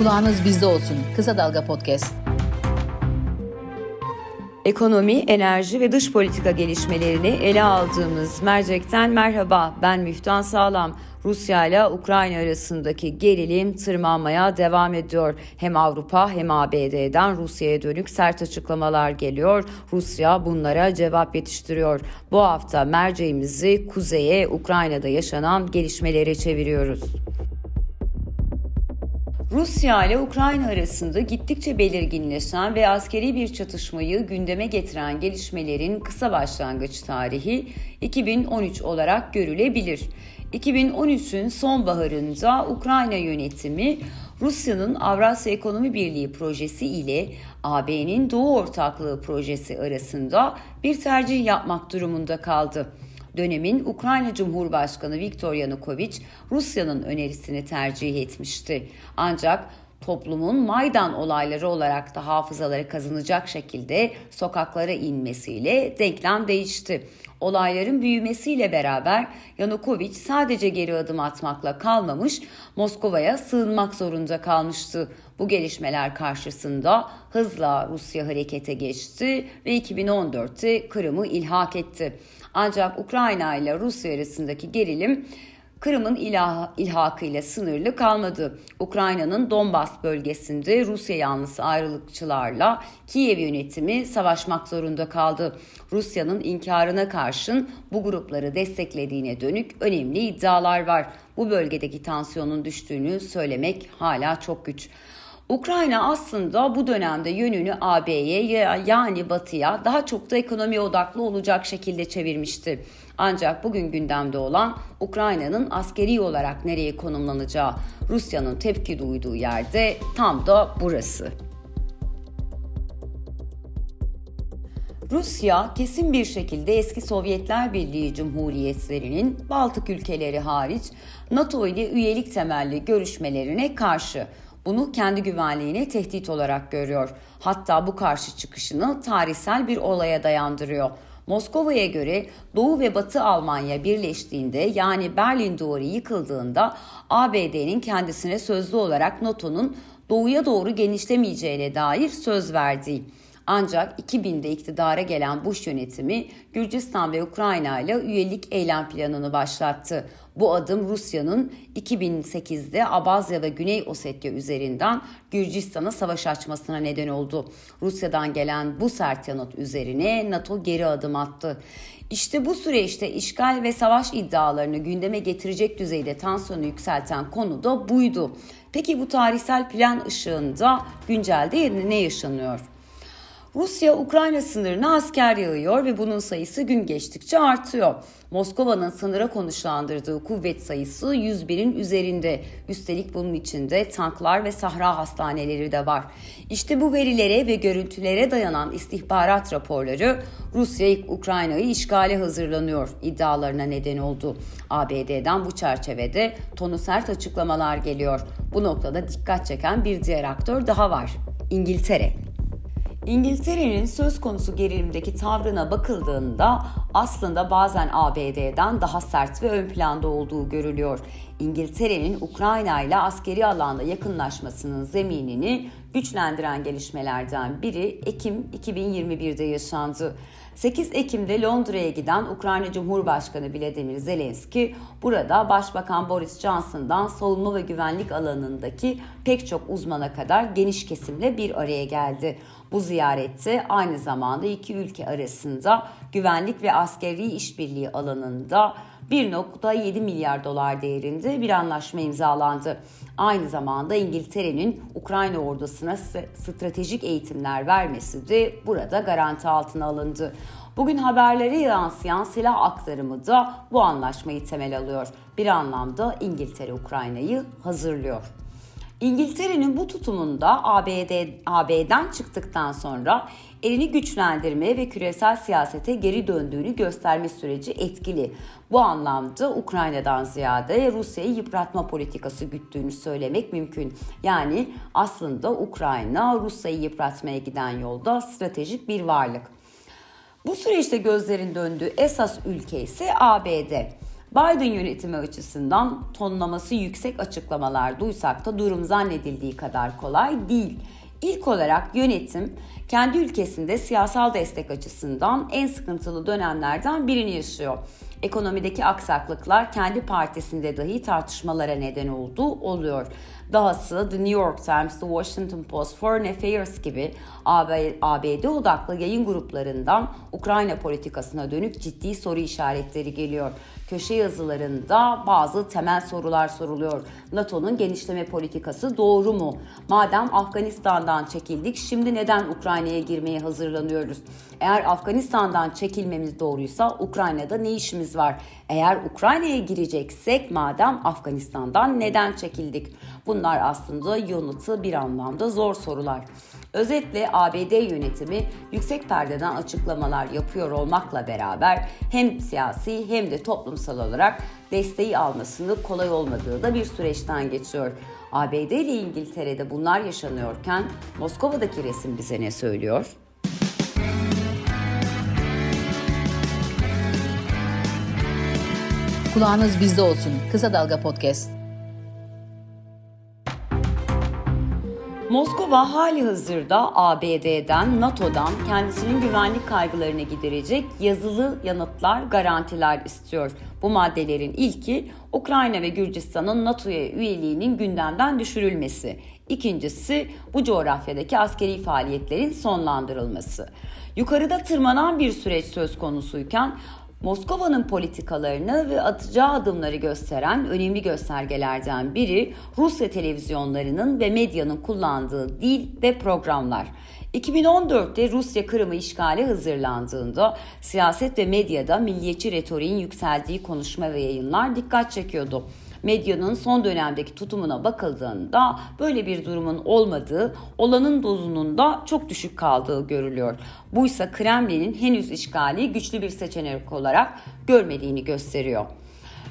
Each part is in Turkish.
Kulağınız bizde olsun. Kısa Dalga Podcast. Ekonomi, enerji ve dış politika gelişmelerini ele aldığımız mercekten merhaba. Ben Müftan Sağlam. Rusya ile Ukrayna arasındaki gerilim tırmanmaya devam ediyor. Hem Avrupa hem ABD'den Rusya'ya dönük sert açıklamalar geliyor. Rusya bunlara cevap yetiştiriyor. Bu hafta merceğimizi kuzeye Ukrayna'da yaşanan gelişmeleri çeviriyoruz. Rusya ile Ukrayna arasında gittikçe belirginleşen ve askeri bir çatışmayı gündeme getiren gelişmelerin kısa başlangıç tarihi 2013 olarak görülebilir. 2013'ün sonbaharında Ukrayna yönetimi Rusya'nın Avrasya Ekonomi Birliği projesi ile AB'nin Doğu Ortaklığı projesi arasında bir tercih yapmak durumunda kaldı. Dönemin Ukrayna Cumhurbaşkanı Viktor Yanukovych Rusya'nın önerisini tercih etmişti. Ancak toplumun Maydan olayları olarak da hafızaları kazanacak şekilde sokaklara inmesiyle denklem değişti. Olayların büyümesiyle beraber Yanukovych sadece geri adım atmakla kalmamış, Moskova'ya sığınmak zorunda kalmıştı. Bu gelişmeler karşısında hızla Rusya harekete geçti ve 2014'te Kırım'ı ilhak etti. Ancak Ukrayna ile Rusya arasındaki gerilim Kırım'ın ilah, ilhakıyla sınırlı kalmadı. Ukrayna'nın Donbas bölgesinde Rusya yanlısı ayrılıkçılarla Kiev yönetimi savaşmak zorunda kaldı. Rusya'nın inkarına karşın bu grupları desteklediğine dönük önemli iddialar var. Bu bölgedeki tansiyonun düştüğünü söylemek hala çok güç. Ukrayna aslında bu dönemde yönünü AB'ye yani Batı'ya daha çok da ekonomi odaklı olacak şekilde çevirmişti. Ancak bugün gündemde olan Ukrayna'nın askeri olarak nereye konumlanacağı, Rusya'nın tepki duyduğu yerde tam da burası. Rusya kesin bir şekilde eski Sovyetler Birliği Cumhuriyetlerinin Baltık ülkeleri hariç NATO ile üyelik temelli görüşmelerine karşı bunu kendi güvenliğine tehdit olarak görüyor. Hatta bu karşı çıkışını tarihsel bir olaya dayandırıyor. Moskova'ya göre Doğu ve Batı Almanya birleştiğinde yani Berlin Duvarı yıkıldığında ABD'nin kendisine sözlü olarak NATO'nun doğuya doğru genişlemeyeceğine dair söz verdiği. Ancak 2000'de iktidara gelen Bush yönetimi Gürcistan ve Ukrayna ile üyelik eylem planını başlattı. Bu adım Rusya'nın 2008'de Abazya ve Güney Ossetya üzerinden Gürcistan'a savaş açmasına neden oldu. Rusya'dan gelen bu sert yanıt üzerine NATO geri adım attı. İşte bu süreçte işgal ve savaş iddialarını gündeme getirecek düzeyde tansiyonu yükselten konu da buydu. Peki bu tarihsel plan ışığında güncelde ne yaşanıyor? Rusya Ukrayna sınırına asker yağıyor ve bunun sayısı gün geçtikçe artıyor. Moskova'nın sınıra konuşlandırdığı kuvvet sayısı 101'in üzerinde. Üstelik bunun içinde tanklar ve sahra hastaneleri de var. İşte bu verilere ve görüntülere dayanan istihbarat raporları Rusya Ukrayna'yı işgale hazırlanıyor iddialarına neden oldu. ABD'den bu çerçevede tonu sert açıklamalar geliyor. Bu noktada dikkat çeken bir diğer aktör daha var. İngiltere. İngiltere'nin söz konusu gerilimdeki tavrına bakıldığında aslında bazen ABD'den daha sert ve ön planda olduğu görülüyor. İngiltere'nin Ukrayna ile askeri alanda yakınlaşmasının zeminini güçlendiren gelişmelerden biri Ekim 2021'de yaşandı. 8 Ekim'de Londra'ya giden Ukrayna Cumhurbaşkanı Vladimir Zelenski burada Başbakan Boris Johnson'dan savunma ve güvenlik alanındaki pek çok uzmana kadar geniş kesimle bir araya geldi. Bu ziyarette aynı zamanda iki ülke arasında güvenlik ve askeri işbirliği alanında 1.7 milyar dolar değerinde bir anlaşma imzalandı. Aynı zamanda İngiltere'nin Ukrayna ordusuna stratejik eğitimler vermesi de burada garanti altına alındı. Bugün haberlere yansıyan silah aktarımı da bu anlaşmayı temel alıyor. Bir anlamda İngiltere Ukrayna'yı hazırlıyor. İngiltere'nin bu tutumunda ABD, AB'den çıktıktan sonra elini güçlendirme ve küresel siyasete geri döndüğünü gösterme süreci etkili. Bu anlamda Ukrayna'dan ziyade Rusya'yı yıpratma politikası güttüğünü söylemek mümkün. Yani aslında Ukrayna Rusya'yı yıpratmaya giden yolda stratejik bir varlık. Bu süreçte gözlerin döndüğü esas ülke ise ABD. Biden yönetimi açısından tonlaması yüksek açıklamalar duysak da durum zannedildiği kadar kolay değil. İlk olarak yönetim kendi ülkesinde siyasal destek açısından en sıkıntılı dönemlerden birini yaşıyor. Ekonomideki aksaklıklar kendi partisinde dahi tartışmalara neden oldu, oluyor. Dahası The New York Times, The Washington Post, Foreign Affairs gibi ABD odaklı yayın gruplarından Ukrayna politikasına dönük ciddi soru işaretleri geliyor. Köşe yazılarında bazı temel sorular soruluyor. NATO'nun genişleme politikası doğru mu? Madem Afganistan'dan çekildik şimdi neden Ukrayna'ya girmeye hazırlanıyoruz? Eğer Afganistan'dan çekilmemiz doğruysa Ukrayna'da ne işimiz var? Eğer Ukrayna'ya gireceksek madem Afganistan'dan neden çekildik? Bunlar aslında yanıtı bir anlamda zor sorular. Özetle ABD yönetimi yüksek perdeden açıklamalar yapıyor olmakla beraber hem siyasi hem de toplumsal olarak desteği almasını kolay olmadığı da bir süreçten geçiyor. ABD ile İngiltere'de bunlar yaşanıyorken Moskova'daki resim bize ne söylüyor? Kulağınız bizde olsun. Kısa Dalga Podcast. Moskova hali hazırda ABD'den, NATO'dan kendisinin güvenlik kaygılarını giderecek yazılı yanıtlar, garantiler istiyor. Bu maddelerin ilki Ukrayna ve Gürcistan'ın NATO'ya üyeliğinin gündemden düşürülmesi. İkincisi bu coğrafyadaki askeri faaliyetlerin sonlandırılması. Yukarıda tırmanan bir süreç söz konusuyken Moskova'nın politikalarını ve atacağı adımları gösteren önemli göstergelerden biri Rusya televizyonlarının ve medyanın kullandığı dil ve programlar. 2014'te Rusya Kırım'ı işgale hazırlandığında siyaset ve medyada milliyetçi retoriğin yükseldiği konuşma ve yayınlar dikkat çekiyordu medyanın son dönemdeki tutumuna bakıldığında böyle bir durumun olmadığı, olanın dozunun da çok düşük kaldığı görülüyor. Buysa Kremlin'in henüz işgali güçlü bir seçenek olarak görmediğini gösteriyor.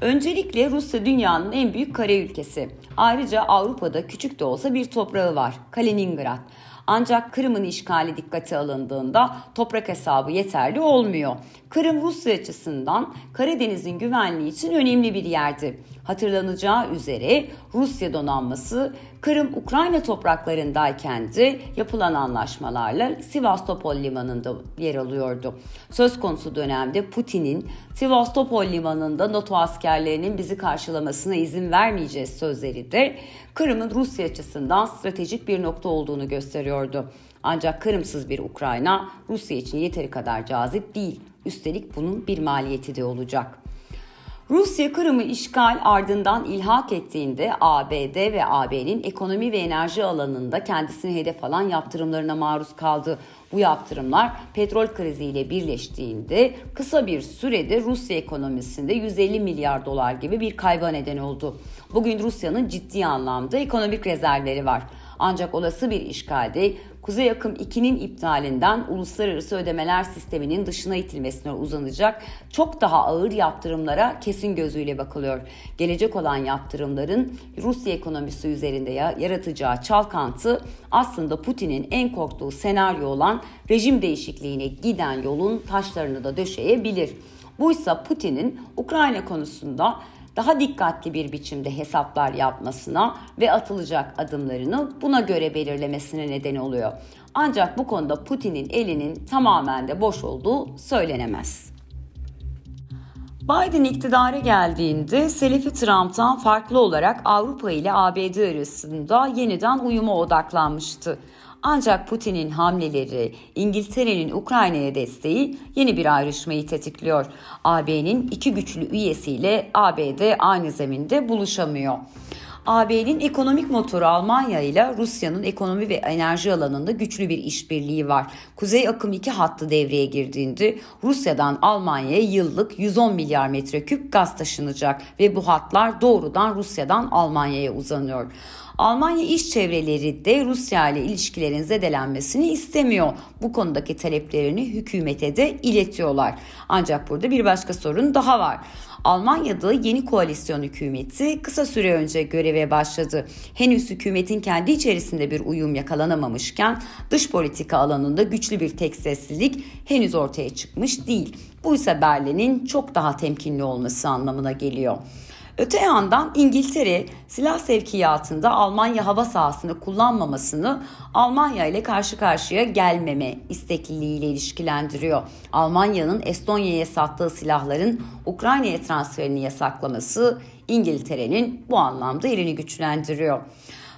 Öncelikle Rusya dünyanın en büyük kare ülkesi. Ayrıca Avrupa'da küçük de olsa bir toprağı var. Kaliningrad. Ancak Kırım'ın işgali dikkate alındığında toprak hesabı yeterli olmuyor. Kırım Rusya açısından Karadeniz'in güvenliği için önemli bir yerdi. Hatırlanacağı üzere Rusya donanması Kırım Ukrayna topraklarındayken de yapılan anlaşmalarla Sivastopol limanında yer alıyordu. Söz konusu dönemde Putin'in Sivastopol limanında NATO askerlerinin bizi karşılamasına izin vermeyeceğiz sözleri de Kırım'ın Rusya açısından stratejik bir nokta olduğunu gösteriyordu. Ancak Kırımsız bir Ukrayna Rusya için yeteri kadar cazip değil. Üstelik bunun bir maliyeti de olacak. Rusya Kırım'ı işgal ardından ilhak ettiğinde ABD ve AB'nin ekonomi ve enerji alanında kendisini hedef alan yaptırımlarına maruz kaldı. Bu yaptırımlar petrol kriziyle birleştiğinde kısa bir sürede Rusya ekonomisinde 150 milyar dolar gibi bir kayba neden oldu. Bugün Rusya'nın ciddi anlamda ekonomik rezervleri var. Ancak olası bir işgalde Kuzey Akım 2'nin iptalinden uluslararası ödemeler sisteminin dışına itilmesine uzanacak çok daha ağır yaptırımlara kesin gözüyle bakılıyor. Gelecek olan yaptırımların Rusya ekonomisi üzerinde yaratacağı çalkantı aslında Putin'in en korktuğu senaryo olan rejim değişikliğine giden yolun taşlarını da döşeyebilir. Buysa Putin'in Ukrayna konusunda daha dikkatli bir biçimde hesaplar yapmasına ve atılacak adımlarını buna göre belirlemesine neden oluyor. Ancak bu konuda Putin'in elinin tamamen de boş olduğu söylenemez. Biden iktidara geldiğinde Selefi Trump'tan farklı olarak Avrupa ile ABD arasında yeniden uyuma odaklanmıştı. Ancak Putin'in hamleleri, İngiltere'nin Ukrayna'ya desteği yeni bir ayrışmayı tetikliyor. AB'nin iki güçlü üyesiyle ABD aynı zeminde buluşamıyor. AB'nin ekonomik motoru Almanya ile Rusya'nın ekonomi ve enerji alanında güçlü bir işbirliği var. Kuzey Akım 2 hattı devreye girdiğinde Rusya'dan Almanya'ya yıllık 110 milyar metreküp gaz taşınacak ve bu hatlar doğrudan Rusya'dan Almanya'ya uzanıyor. Almanya iş çevreleri de Rusya ile ilişkilerin zedelenmesini istemiyor. Bu konudaki taleplerini hükümete de iletiyorlar. Ancak burada bir başka sorun daha var. Almanya'da yeni koalisyon hükümeti kısa süre önce göreve başladı. Henüz hükümetin kendi içerisinde bir uyum yakalanamamışken dış politika alanında güçlü bir tek seslilik henüz ortaya çıkmış değil. Bu ise Berlin'in çok daha temkinli olması anlamına geliyor. Öte yandan İngiltere silah sevkiyatında Almanya hava sahasını kullanmamasını Almanya ile karşı karşıya gelmeme istekliliğiyle ilişkilendiriyor. Almanya'nın Estonya'ya sattığı silahların Ukrayna'ya transferini yasaklaması İngiltere'nin bu anlamda elini güçlendiriyor.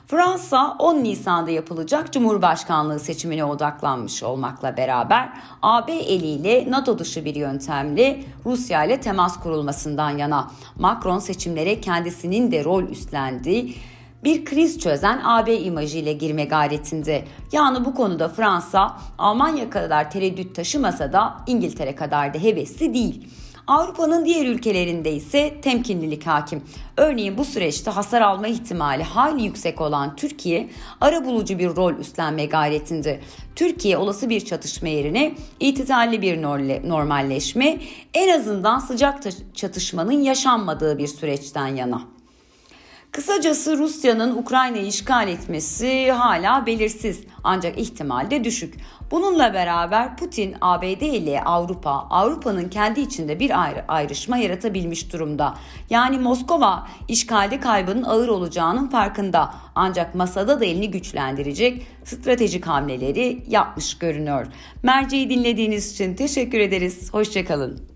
Fransa 10 Nisan'da yapılacak Cumhurbaşkanlığı seçimine odaklanmış olmakla beraber AB eliyle NATO dışı bir yöntemle Rusya ile temas kurulmasından yana Macron seçimlere kendisinin de rol üstlendiği bir kriz çözen AB imajıyla girme gayretinde. Yani bu konuda Fransa Almanya kadar tereddüt taşımasa da İngiltere kadar da hevesli değil. Avrupa'nın diğer ülkelerinde ise temkinlilik hakim. Örneğin bu süreçte hasar alma ihtimali hali yüksek olan Türkiye ara bulucu bir rol üstlenme gayretinde. Türkiye olası bir çatışma yerine itidalli bir normalleşme en azından sıcak çatışmanın yaşanmadığı bir süreçten yana. Kısacası Rusya'nın Ukrayna'yı işgal etmesi hala belirsiz ancak ihtimal de düşük. Bununla beraber Putin ABD ile Avrupa, Avrupa'nın kendi içinde bir ayrı, ayrışma yaratabilmiş durumda. Yani Moskova işgalde kaybının ağır olacağının farkında. Ancak masada da elini güçlendirecek stratejik hamleleri yapmış görünüyor. Merceği dinlediğiniz için teşekkür ederiz. Hoşçakalın.